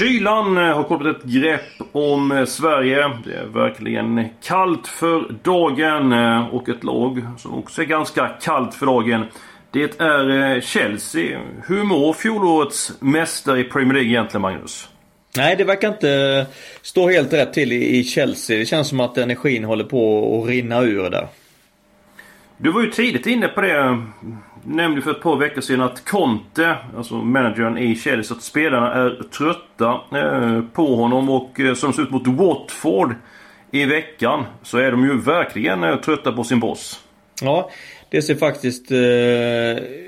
Kylan eh, har kommit ett grepp om eh, Sverige. Det är verkligen kallt för dagen eh, och ett lag som också är ganska kallt för dagen. Det är Chelsea. Hur mår fjolårets mästare i Premier League egentligen, Magnus? Nej, det verkar inte stå helt rätt till i Chelsea. Det känns som att energin håller på att rinna ur där. Du var ju tidigt inne på det. Nämnde för ett par veckor sedan att Conte, alltså managern i Chelsea, att spelarna är trötta eh, på honom och som som ser ut mot Watford i veckan så är de ju verkligen eh, trötta på sin boss. Ja, det ser faktiskt eh,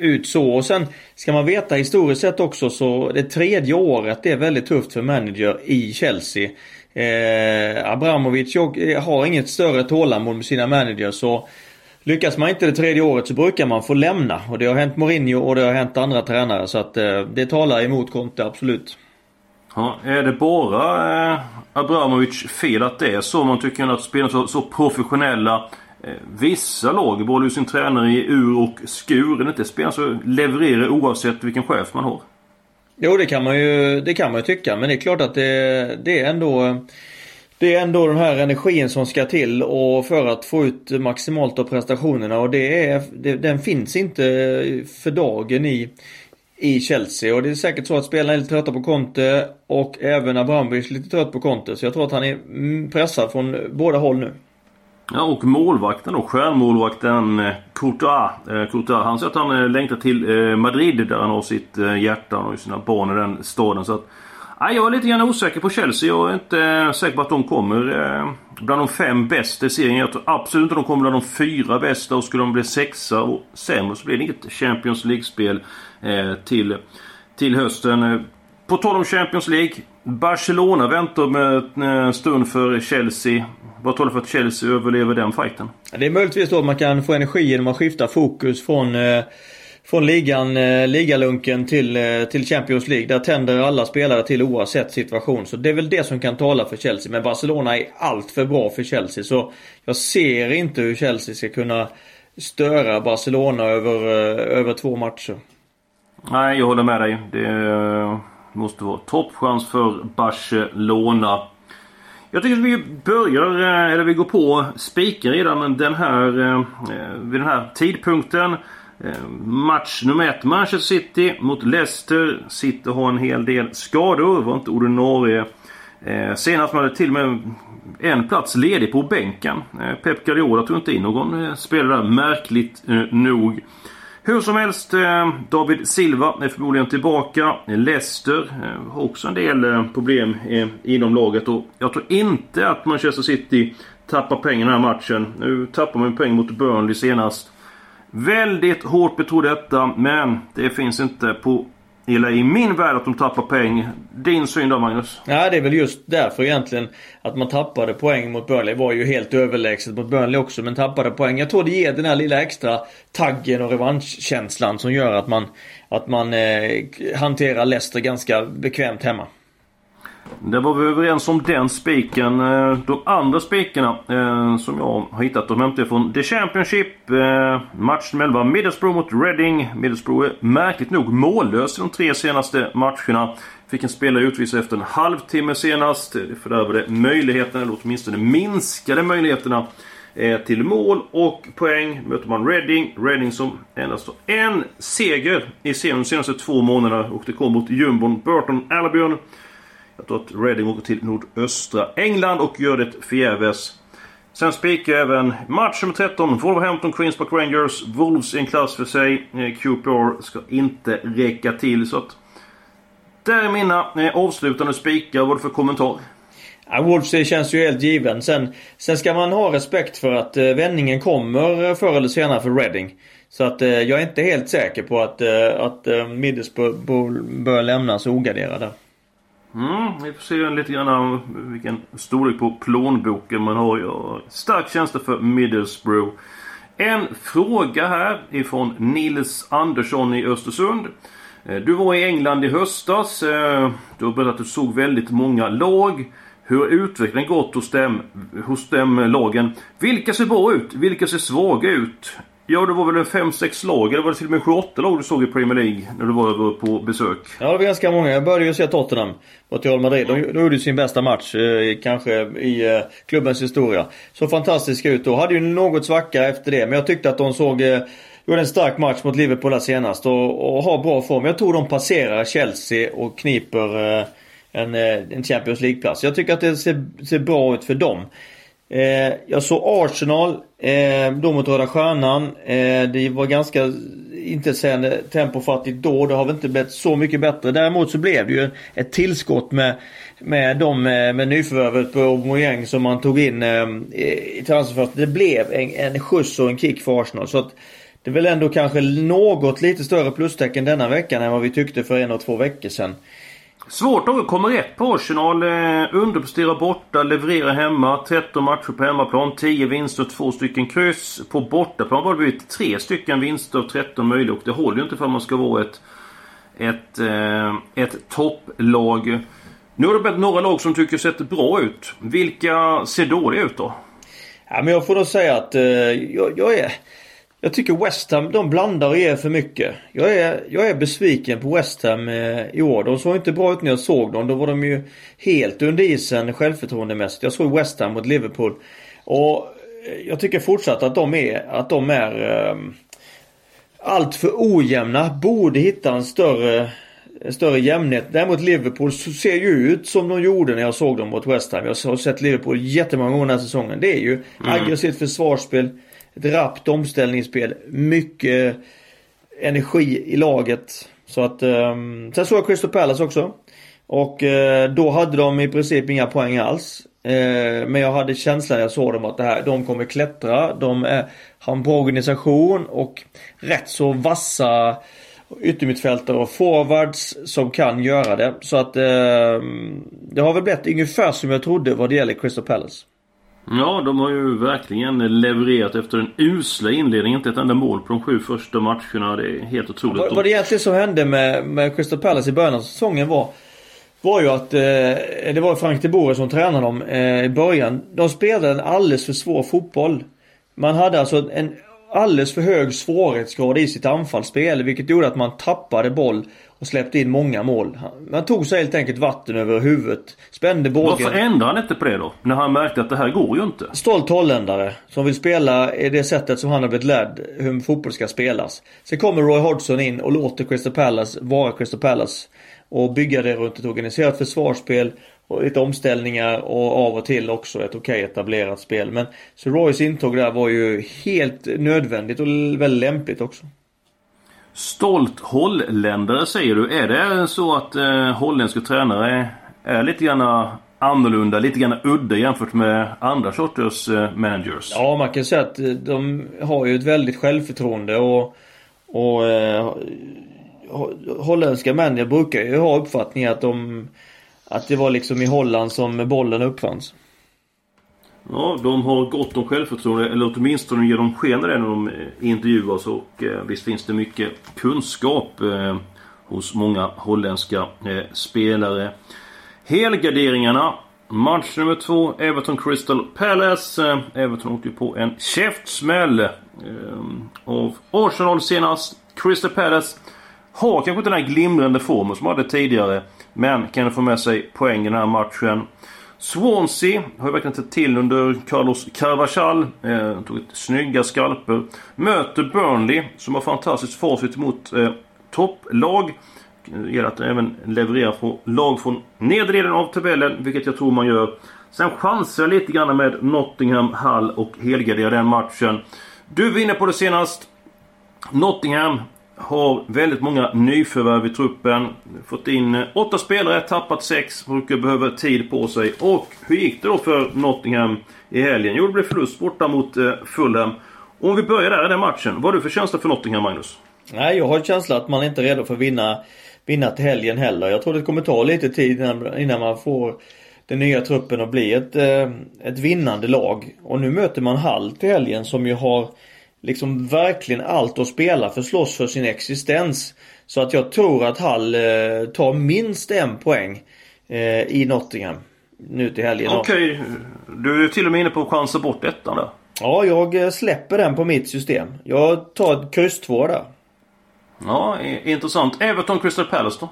ut så. Och sen ska man veta historiskt sett också så det tredje året det är väldigt tufft för manager i Chelsea. Eh, Abramovic har inget större tålamod med sina managers så Lyckas man inte det tredje året så brukar man få lämna. Och det har hänt Mourinho och det har hänt andra tränare. Så att eh, det talar emot Conte, absolut. Ja, är det bara eh, Abramovic fel att det är så? Man tycker att spelarna så, så professionella. Eh, vissa lag både sin tränare i ur och skur. Är det inte spelarna som levererar oavsett vilken chef man har? Jo, det kan man ju, det kan man ju tycka. Men det är klart att det, det är ändå det är ändå den här energin som ska till och för att få ut maximalt av prestationerna och det är, det, den finns inte för dagen i, i Chelsea. Och det är säkert så att spelarna är lite trötta på Conte och även Abramovic lite trött på Conte. Så jag tror att han är mm, pressad från båda håll nu. Ja, och målvakten då, stjärnmålvakten eh, Courtois. Eh, Courtois. Han säger att han eh, längtar till Madrid där han har sitt hjärta och sina barn i den staden. Så att Nej, jag är lite grann osäker på Chelsea. Jag är inte eh, säker på att de kommer eh, bland de fem bästa i serien. Jag tror absolut inte de kommer bland de fyra bästa. Och skulle de bli sexa och sämre så blir det inget Champions League-spel eh, till, till hösten. På tal om Champions League. Barcelona väntar med en stund för Chelsea. Vad talar för att Chelsea överlever den fighten? Det är möjligtvis då att man kan få energi genom att skifta fokus från eh från ligan, eh, ligalunken till, eh, till Champions League. Där tänder alla spelare till oavsett situation. Så det är väl det som kan tala för Chelsea. Men Barcelona är allt för bra för Chelsea. Så jag ser inte hur Chelsea ska kunna störa Barcelona över, eh, över två matcher. Nej, jag håller med dig. Det eh, måste vara toppchans för Barcelona. Jag tycker att vi börjar, eh, eller vi går på spiken redan den här, eh, vid den här tidpunkten. Eh, match nummer ett. Manchester City mot Leicester. City har en hel del skador. Var inte ordinarie. Eh, senast man hade till och med en plats ledig på bänken. Eh, Pep Guardiola tog inte in någon spelare där, märkligt nog. Hur som helst, David Silva är förmodligen tillbaka. Leicester har också en del problem inom laget och jag tror inte att Manchester City tappar pengar i den här matchen. Nu tappar man poäng mot Burnley senast. Väldigt hårt betrodd detta, men det finns inte på eller i min värld att de tappar poäng. Din syn då Magnus? Ja det är väl just därför egentligen att man tappade poäng mot Burnley. Var ju helt överlägset mot Burnley också men tappade poäng. Jag tror det ger den här lilla extra taggen och revanschkänslan som gör att man, att man eh, hanterar Leicester ganska bekvämt hemma. Det var vi överens om den spiken. Eh, de andra spikarna eh, som jag har hittat, de hämtar från The Championship. Eh, matchen match 11, Middlesbrough mot Reading. Middlesbrough är märkligt nog mållös i de tre senaste matcherna. Fick en spelare utvisad efter en halvtimme senast. Det fördärvade möjligheterna, eller åtminstone minskade möjligheterna till mål och poäng möter man Reading. Reading som endast har en seger i serien de senaste två månaderna och det kom mot jumbon Burton Albion. Jag tror att Reading åker till nordöstra England och gör det förgäves. Sen spikar jag även match nummer 13. Wolverhampton Queens Park Rangers. Wolves i en klass för sig. Eh, QPR ska inte räcka till. Så att... Där är mina eh, avslutande spikar. Vad har du för kommentar? Ja, Wolves känns ju helt given. Sen, sen ska man ha respekt för att eh, vändningen kommer förr eller senare för Reading. Så att jag är inte helt säker på att, att Middlesbrough bör lämnas ogarderade. Mm, vi får se lite grann vilken storlek på plånboken man har. Jag stark känsla för Middlesbrough. En fråga här ifrån Nils Andersson i Östersund. Eh, du var i England i höstas. Eh, du har berättat att du såg väldigt många lag. Hur har utvecklingen gått hos dem, hos dem lagen? Vilka ser bra ut? Vilka ser svaga ut? Ja, det var väl en 5-6 lag, eller var det till och med 7-8 lag du såg i Premier League när du var över på besök? Ja, det var ganska många. Jag började ju se Tottenham mot Real Madrid. De, de gjorde sin bästa match, eh, kanske i eh, klubbens historia. Så fantastiska ut då. Hade ju något svacka efter det, men jag tyckte att de såg eh, gjorde en stark match mot Liverpool där senast och, och har bra form. Jag tror de passerar Chelsea och kniper eh, en, eh, en Champions League-plats. Jag tycker att det ser, ser bra ut för dem. Eh, jag såg Arsenal, eh, då mot Röda Stjärnan. Eh, det var ganska intetsägande tempofattigt då. Det har väl inte blivit så mycket bättre. Däremot så blev det ju ett tillskott med, med de med, med nyförvärvet på Aubameyang som man tog in eh, i transferfönstret. Det blev en, en skjuts och en kick för Arsenal. Så att det är väl ändå kanske något lite större plustecken denna veckan än vad vi tyckte för en och två veckor sedan. Svårt att komma rätt på Arsenal. Eh, underpresterar borta, levererar hemma. 13 matcher på hemmaplan, 10 vinster, 2 stycken kryss. På bortaplan var det blivit 3 stycken vinster av 13 möjliga och det håller ju inte för att man ska vara ett, ett, eh, ett topplag. Nu har det blivit några lag som tycker sett bra ut. Vilka ser dåliga ut då? Ja, men jag får då säga att eh, jag, jag är... Jag tycker West Ham, de blandar och ger för mycket. Jag är, jag är besviken på West Ham eh, i år. De såg inte bra ut när jag såg dem. Då var de ju helt under isen självförtroendemässigt. Jag såg West Ham mot Liverpool. Och eh, jag tycker fortsatt att de är, att de är eh, allt för ojämna. Borde hitta en större en större jämnhet. Däremot Liverpool ser ju ut som de gjorde när jag såg dem mot West Ham. Jag har sett Liverpool jättemånga gånger den här säsongen. Det är ju mm. aggressivt försvarsspel. Ett rappt omställningsspel. Mycket energi i laget. Så att... eh, sen såg jag Crystal Palace också. Och eh, då hade de i princip inga poäng alls. Eh, men jag hade känslan när jag såg dem att det här, de kommer klättra. De är, har en bra organisation och rätt så vassa yttermittfältare och forwards som kan göra det. Så att eh, det har väl blivit ungefär som jag trodde vad det gäller Crystal Palace. Ja, de har ju verkligen levererat efter den usla inledningen. Inte ett enda mål på de sju första matcherna. Det är helt otroligt. Vad, vad det egentligen som hände med, med Crystal Palace i början av säsongen var var ju att eh, det var Frank de Boer som tränade dem eh, i början. De spelade en alldeles för svår fotboll. Man hade alltså en alldeles för hög svårighetsgrad i sitt anfallsspel vilket gjorde att man tappade boll och släppte in många mål. Man tog sig helt enkelt vatten över huvudet. Spände bågen. Varför ändrade han inte på det då? När han märkte att det här går ju inte. Stolt holländare som vill spela i det sättet som han har blivit lärd hur fotboll ska spelas. Sen kommer Roy Hodgson in och låter Crystal Palace vara Crystal Palace. Och bygga det runt ett organiserat försvarsspel och lite omställningar och av och till också ett okej etablerat spel. Men så Roys intåg där var ju helt nödvändigt och väldigt lämpligt också. Stolt holländare säger du. Är det så att eh, holländska tränare är lite grann annorlunda, lite grann udda jämfört med andra sorters eh, managers? Ja, man kan säga att eh, de har ju ett väldigt självförtroende och, och eh, holländska manager brukar ju ha uppfattningen att de att det var liksom i Holland som bollen uppfanns. Ja, de har gott om självförtroende, eller åtminstone ger de sken av det när de eh, intervjuas och eh, visst finns det mycket kunskap eh, hos många holländska eh, spelare. Helgarderingarna. Match nummer två, Everton Crystal Palace. Eh, Everton åkte ju på en käftsmäll eh, av Arsenal senast. Crystal Palace har kanske inte den här glimrande formen som de hade tidigare. Men kan få med sig poäng i den här matchen. Swansea har ju verkligen sett till under Carlos Carvajal. Eh, tog ett snygga skalper. Möter Burnley som har fantastiskt facit mot eh, topplag. Det gäller att även leverera på lag från nederdelen av tabellen, vilket jag tror man gör. Sen chansar jag lite grann med Nottingham, Hall och helgardera den matchen. Du vinner på det senast. Nottingham har väldigt många nyförvärv i truppen. Fått in eh, åtta spelare, tappat sex. Brukar behöva tid på sig. Och hur gick det då för Nottingham i helgen? Jo, det blev förlust borta mot eh, Fulham. Om vi börjar där i den matchen. Vad har du för känsla för Nottingham, Magnus? Nej, jag har en känsla att man inte är redo för att vinna, vinna till helgen heller. Jag tror det kommer ta lite tid innan, innan man får den nya truppen att bli ett, eh, ett vinnande lag. Och nu möter man Hall till helgen som ju har liksom verkligen allt att spela för slåss för sin existens. Så att jag tror att Hall eh, tar minst en poäng eh, i Nottingham nu till helgen. Okej, okay. du är till och med inne på att chansa bort ettan där. Ja, jag eh, släpper den på mitt system. Jag tar ett kryss 2 där. Ja, intressant. Everton Crystal Palace då?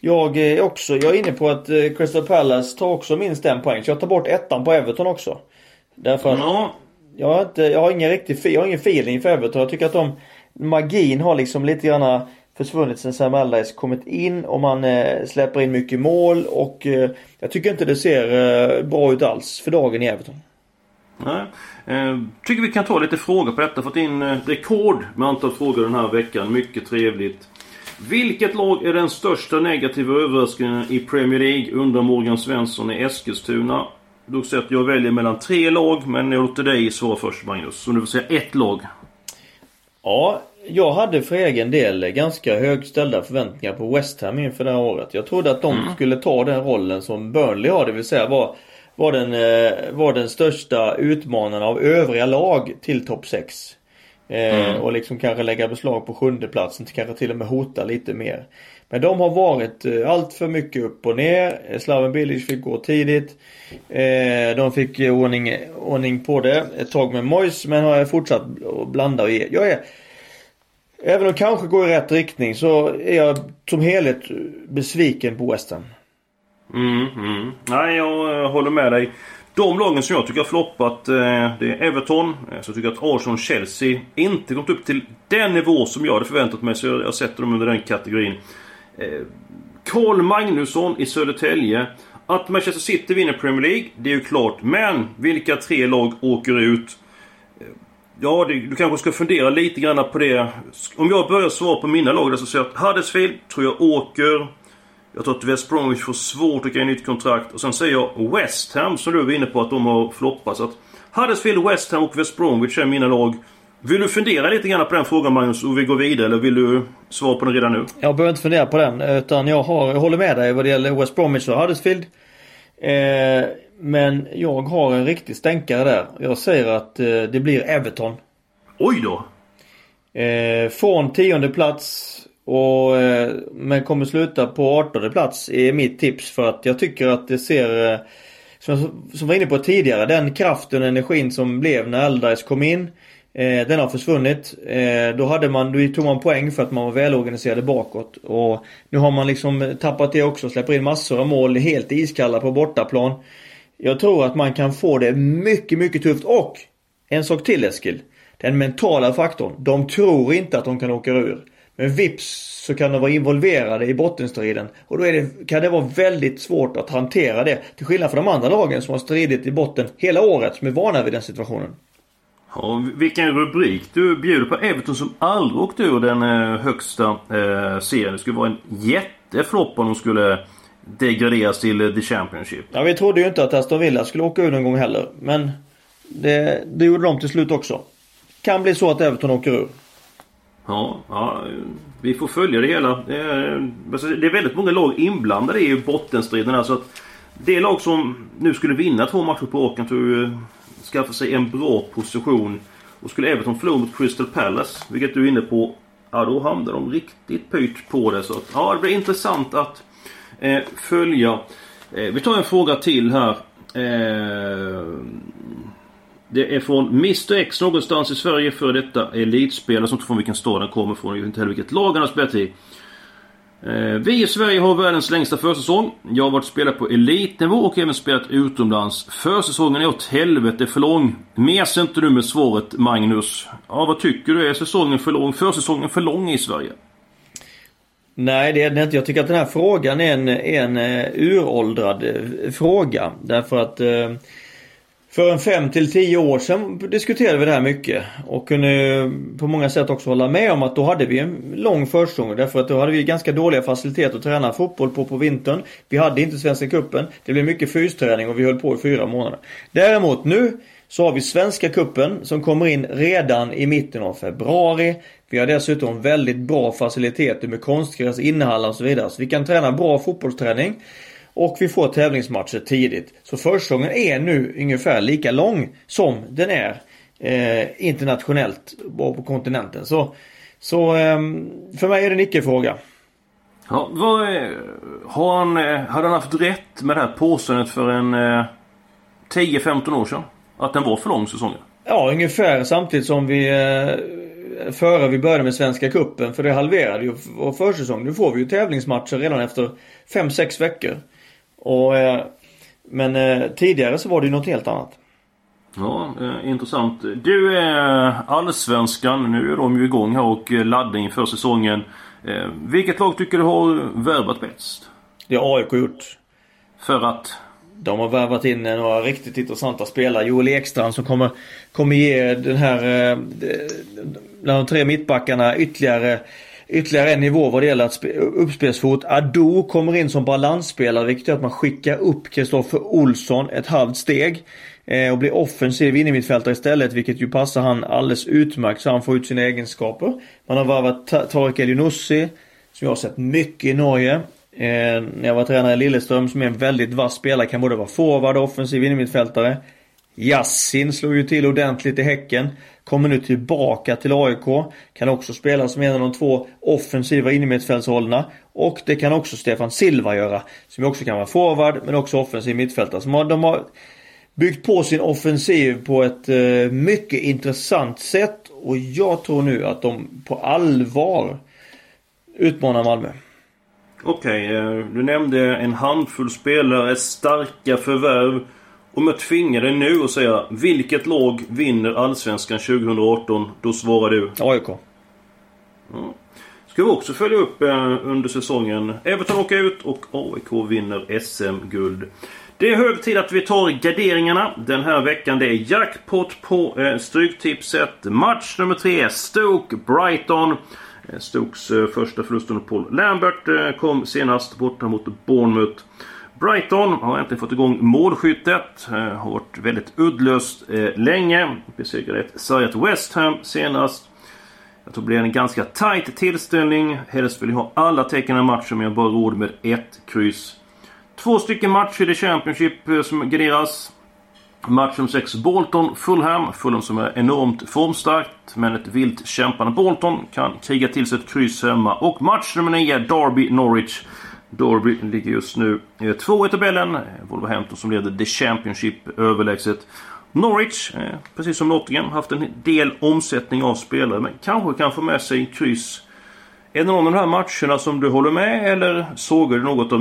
Jag är också, jag är inne på att eh, Crystal Palace tar också minst en poäng. Så jag tar bort ettan på Everton också. Därför att ja jag, har inte, jag har ingen riktig jag har ingen feeling för Everton. Jag tycker att de magin har liksom lite grann försvunnit sen Sam Allardyce kommit in och man eh, släpper in mycket mål och eh, jag tycker inte det ser eh, bra ut alls för dagen i Everton. Nej. Eh, tycker vi kan ta lite frågor på detta. Fått in eh, rekord med antal frågor den här veckan. Mycket trevligt. Vilket lag är den största negativa överraskningen i Premier League? Undrar Morgan Svensson i Eskilstuna. Då säger att jag väljer mellan tre lag, men jag låter dig svara först Magnus. Så du får säga ett lag. Ja, jag hade för egen del ganska högställda förväntningar på West Ham inför det här året. Jag trodde att de mm. skulle ta den rollen som Burnley har, det vill säga vara var den, eh, var den största utmanaren av övriga lag till topp 6. Eh, mm. Och liksom kanske lägga beslag på sjunde platsen kanske till och med hota lite mer. Men de har varit eh, allt för mycket upp och ner. Eh, Slaven Bilic fick gå tidigt. Eh, de fick ordning, ordning på det ett tag med Mois men har fortsatt att blanda och ge. Jag är, även om det kanske går i rätt riktning så är jag som helhet besviken på West Ham. Mm, mm. Nej, jag håller med dig. De lagen som jag tycker har floppat, det är Everton. Så jag tycker att Arsenal och Chelsea inte kommit upp till den nivå som jag hade förväntat mig. Så jag sätter dem under den kategorin. Eh, Carl Magnusson i Södertälje. Att Manchester City vinner Premier League, det är ju klart. Men vilka tre lag åker ut? Eh, ja, du kanske ska fundera lite grann på det. Om jag börjar svara på mina lag så säger jag att Huddersfield tror jag åker. Jag tror att West Bromwich får svårt att ge nytt kontrakt. Och sen säger jag West Ham som du var inne på att de har floppat. Så att Huddersfield, West Ham och West Bromwich är mina lag. Vill du fundera lite grann på den frågan Magnus och vi går vidare eller vill du svara på den redan nu? Jag behöver inte fundera på den utan jag, har, jag håller med dig vad det gäller West Bromwich och Huddersfield. Eh, men jag har en riktig stänkare där. Jag säger att eh, det blir Everton. Oj då! Eh, från tionde plats och, eh, men kommer sluta på 18 plats är mitt tips för att jag tycker att det ser eh, som jag var inne på tidigare, den kraften och energin som blev när Allardyce kom in. Eh, den har försvunnit. Eh, då, hade man, då tog man poäng för att man var välorganiserade bakåt. Och nu har man liksom tappat det också. Släpper in massor av mål helt iskalla på bortaplan. Jag tror att man kan få det mycket, mycket tufft. Och en sak till Eskil. Den mentala faktorn. De tror inte att de kan åka ur. Men vips så kan de vara involverade i bottenstriden. Och då är det, kan det vara väldigt svårt att hantera det. Till skillnad från de andra lagen som har stridit i botten hela året, som är vana vid den situationen. Ja, vilken rubrik du bjuder på. Everton som aldrig åkt ur den eh, högsta eh, serien. Det skulle vara en jätteflopp om de skulle degraderas till eh, The Championship. Ja, vi trodde ju inte att Aston Villa skulle åka ur någon gång heller. Men det, det gjorde de till slut också. Kan bli så att Everton åker ur. Ja, ja, vi får följa det hela. Det är, det är väldigt många lag inblandade i bottenstriden. Alltså att det lag som nu skulle vinna två matcher på raken tror jag skaffa sig en bra position. Och skulle Everton förlora mot Crystal Palace, vilket du är inne på, ja då hamnar de riktigt pyrt på det. Så att, ja, det blir intressant att eh, följa. Eh, vi tar en fråga till här. Eh, det är från Mr X någonstans i Sverige för detta elitspelare som inte från vilken stad han kommer från. Jag vet inte heller vilket lag han har spelat i. Eh, vi i Sverige har världens längsta försäsong. Jag har varit spelare på elitnivå och även spelat utomlands. Försäsongen är åt helvete för lång. Mes inte du med svaret Magnus. Ja, vad tycker du? Är säsongen för lång? Försäsongen för lång i Sverige? Nej det är det inte. Jag tycker att den här frågan är en, en eh, uråldrad eh, fråga. Därför att för en 5 till 10 år sedan diskuterade vi det här mycket. Och kunde på många sätt också hålla med om att då hade vi en lång försäsong. Därför att då hade vi ganska dåliga faciliteter att träna fotboll på på vintern. Vi hade inte Svenska Kuppen. Det blev mycket fysträning och vi höll på i fyra månader. Däremot nu så har vi Svenska Kuppen som kommer in redan i mitten av februari. Vi har dessutom väldigt bra faciliteter med konstgräs, innehallar och så vidare. Så vi kan träna bra fotbollsträning. Och vi får tävlingsmatcher tidigt. Så försäsongen är nu ungefär lika lång som den är eh, internationellt på, kontinenten. Så, så eh, för mig är det en icke-fråga. Ja, vad, har han, eh, hade han haft rätt med det här påståendet för en eh, 10-15 år sedan? Att den var för lång säsongen? Ja, ungefär samtidigt som vi eh, före vi började med Svenska Cupen För det halverade ju vår försäsong. Nu får vi ju tävlingsmatcher redan efter 5-6 veckor. Och, eh, men eh, tidigare så var det ju något helt annat. Ja, eh, intressant. Du, eh, Allsvenskan. Nu är de ju igång här och laddar inför säsongen. Eh, vilket lag tycker du har värvat bäst? Det har AIK gjort. För att... De har värvat in några riktigt intressanta spelare. Joel Ekstrand som kommer, kommer ge den här, eh, de tre mittbackarna ytterligare Ytterligare en nivå vad det gäller att uppspelsfot. Ado kommer in som balansspelare vilket gör att man skickar upp Kristoffer Olsson ett halvt steg. Eh, och blir offensiv innermittfältare istället vilket ju passar han alldeles utmärkt så han får ut sina egenskaper. Man har varvat Tarek Elionossi som jag har sett mycket i Norge. Eh, när jag var tränare i Lilleström som är en väldigt vass spelare. Kan både vara forward och offensiv innermittfältare. Yassin slog ju till ordentligt i Häcken. Kommer nu tillbaka till AIK. Kan också spela som en av de två offensiva innermittfältsrollerna. Och det kan också Stefan Silva göra. Som ju också kan vara forward men också offensiv mittfältare. Som de har byggt på sin offensiv på ett eh, mycket intressant sätt. Och jag tror nu att de på allvar utmanar Malmö. Okej, okay, du nämnde en handfull spelare, starka förvärv. Om jag tvingar dig nu att säga vilket lag vinner Allsvenskan 2018? Då svarar du. AIK. Ska vi också följa upp eh, under säsongen. Everton åker ut och AIK vinner SM-guld. Det är hög tid att vi tar garderingarna den här veckan. Det är jackpot på eh, Stryktipset. Match nummer tre, Stoke-Brighton. Eh, Stokes första förlust under Paul Lambert kom senast borta mot Bournemouth. Brighton har äntligen fått igång målskyttet. Eh, har varit väldigt uddlöst eh, länge. Besegrade ett sargat West Ham senast. Jag tror det blir en ganska tight tillställning. Helst vill jag ha alla tecken i matchen men jag har bara råd med ett kryss. Två stycken matcher i Championship eh, som garderas. Match om 6 Bolton Fulham. Fulham som är enormt formstarkt. Men ett vilt kämpande Bolton kan kriga till sig ett kryss hemma. Och match nummer 9 Derby Norwich. Derby ligger just nu eh, två i tabellen. Wolverhampton som leder The Championship överlägset. Norwich, eh, precis som Nottingham, haft en del omsättning av spelare men kanske kan få med sig kryss. Är det någon av de här matcherna som du håller med eller sågar du något av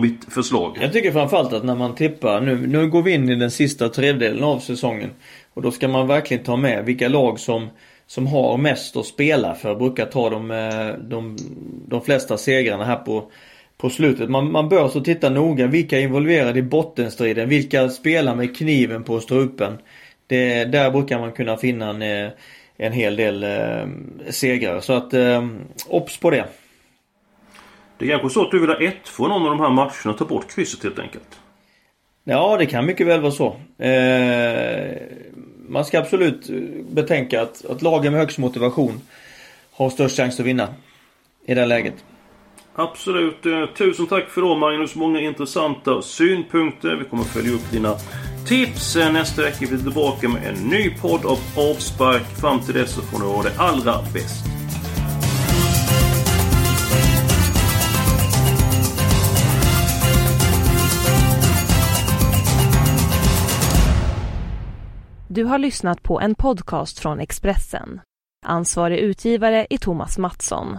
mitt, förslag? Jag tycker framförallt att när man tippar, nu, nu går vi in i den sista tredjedelen av säsongen. Och då ska man verkligen ta med vilka lag som, som har mest att spela för. Brukar ta de, eh, de, de flesta segrarna här på, på slutet. Man, man bör så titta noga vilka är involverade i bottenstriden. Vilka spelar med kniven på strupen. Det, där brukar man kunna finna en, eh, en hel del eh, segrar. Så att eh, obs på det. Det är kanske så att du vill ha ett från någon av de här matcherna och ta bort krysset helt enkelt. Ja, det kan mycket väl vara så. Eh, man ska absolut betänka att, att lagen med högst motivation har störst chans att vinna i det här läget. Absolut. Eh, tusen tack för då Magnus. Många intressanta synpunkter. Vi kommer följa upp dina tips. Eh, nästa vecka är vi tillbaka med en ny podd av Avspark. Fram till dess så får ni ha det allra bäst. Du har lyssnat på en podcast från Expressen. Ansvarig utgivare är Thomas Mattsson.